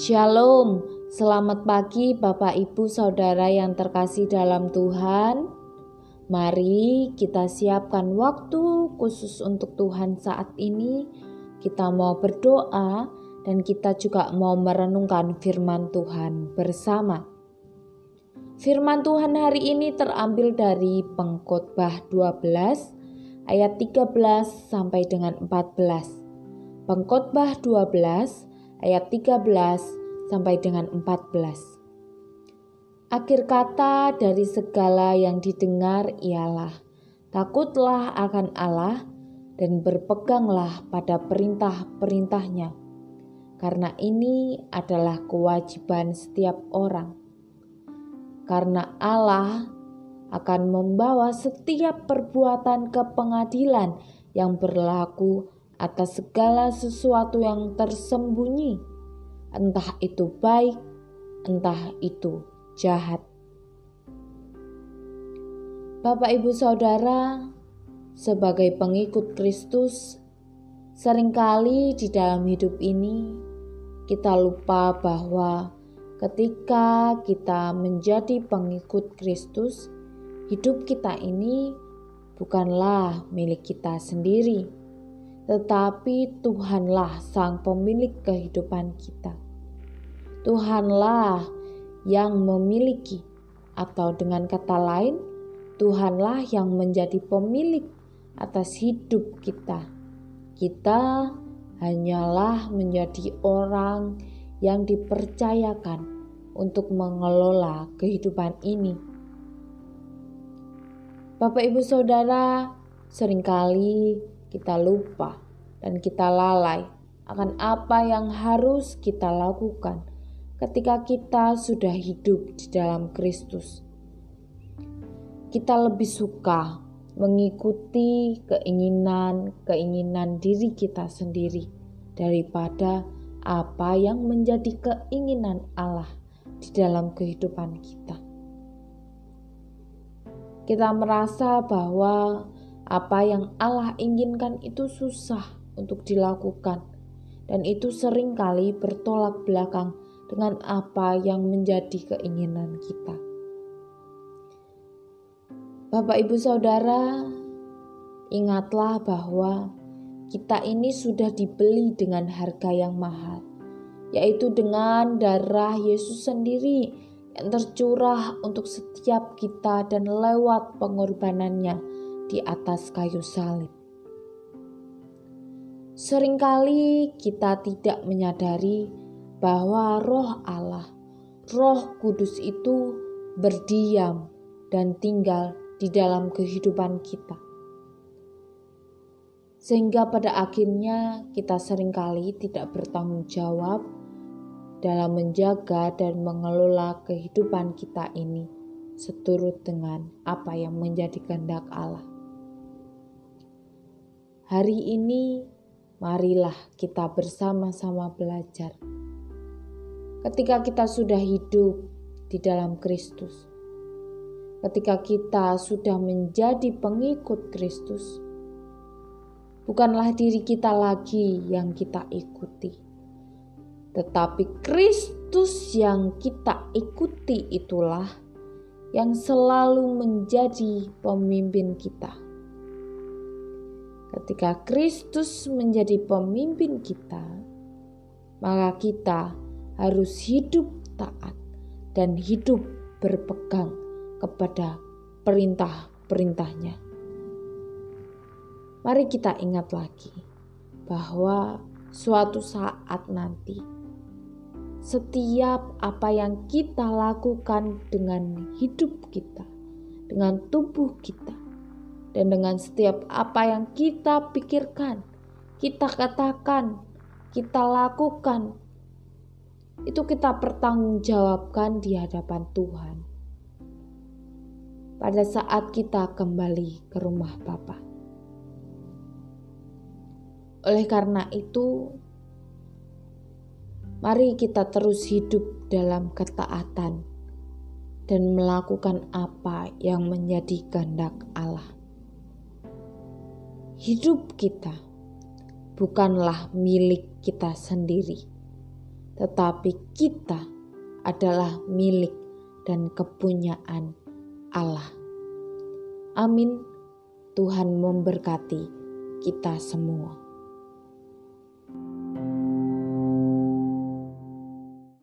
Shalom, selamat pagi Bapak Ibu Saudara yang terkasih dalam Tuhan. Mari kita siapkan waktu khusus untuk Tuhan saat ini. Kita mau berdoa dan kita juga mau merenungkan firman Tuhan bersama. Firman Tuhan hari ini terambil dari Pengkhotbah 12 ayat 13 sampai dengan 14. Pengkhotbah 12 ayat 13 sampai dengan 14. Akhir kata dari segala yang didengar ialah takutlah akan Allah dan berpeganglah pada perintah-perintahnya. Karena ini adalah kewajiban setiap orang. Karena Allah akan membawa setiap perbuatan ke pengadilan yang berlaku atas segala sesuatu yang tersembunyi, entah itu baik, entah itu jahat. Bapak, ibu, saudara, sebagai pengikut Kristus, sering kali di dalam hidup ini kita lupa bahwa ketika kita menjadi pengikut Kristus, hidup kita ini bukanlah milik kita sendiri tetapi Tuhanlah sang pemilik kehidupan kita. Tuhanlah yang memiliki, atau dengan kata lain, Tuhanlah yang menjadi pemilik atas hidup kita. Kita hanyalah menjadi orang yang dipercayakan untuk mengelola kehidupan ini. Bapak, ibu, saudara, sering kali kita lupa dan kita lalai akan apa yang harus kita lakukan ketika kita sudah hidup di dalam Kristus. Kita lebih suka mengikuti keinginan-keinginan diri kita sendiri daripada apa yang menjadi keinginan Allah di dalam kehidupan kita. Kita merasa bahwa apa yang Allah inginkan itu susah untuk dilakukan, dan itu sering kali bertolak belakang dengan apa yang menjadi keinginan kita. Bapak, ibu, saudara, ingatlah bahwa kita ini sudah dibeli dengan harga yang mahal, yaitu dengan darah Yesus sendiri yang tercurah untuk setiap kita dan lewat pengorbanannya di atas kayu salib. Seringkali kita tidak menyadari bahwa Roh Allah, Roh Kudus itu berdiam dan tinggal di dalam kehidupan kita. Sehingga pada akhirnya kita sering kali tidak bertanggung jawab dalam menjaga dan mengelola kehidupan kita ini seturut dengan apa yang menjadi kehendak Allah. Hari ini, marilah kita bersama-sama belajar. Ketika kita sudah hidup di dalam Kristus, ketika kita sudah menjadi pengikut Kristus, bukanlah diri kita lagi yang kita ikuti, tetapi Kristus yang kita ikuti itulah yang selalu menjadi pemimpin kita. Ketika Kristus menjadi pemimpin kita, maka kita harus hidup taat dan hidup berpegang kepada perintah-perintahnya. Mari kita ingat lagi bahwa suatu saat nanti setiap apa yang kita lakukan dengan hidup kita, dengan tubuh kita, dan dengan setiap apa yang kita pikirkan, kita katakan, kita lakukan, itu kita pertanggungjawabkan di hadapan Tuhan. Pada saat kita kembali ke rumah Bapa. Oleh karena itu, mari kita terus hidup dalam ketaatan dan melakukan apa yang menjadi kehendak Allah. Hidup kita bukanlah milik kita sendiri, tetapi kita adalah milik dan kepunyaan Allah. Amin. Tuhan memberkati kita semua.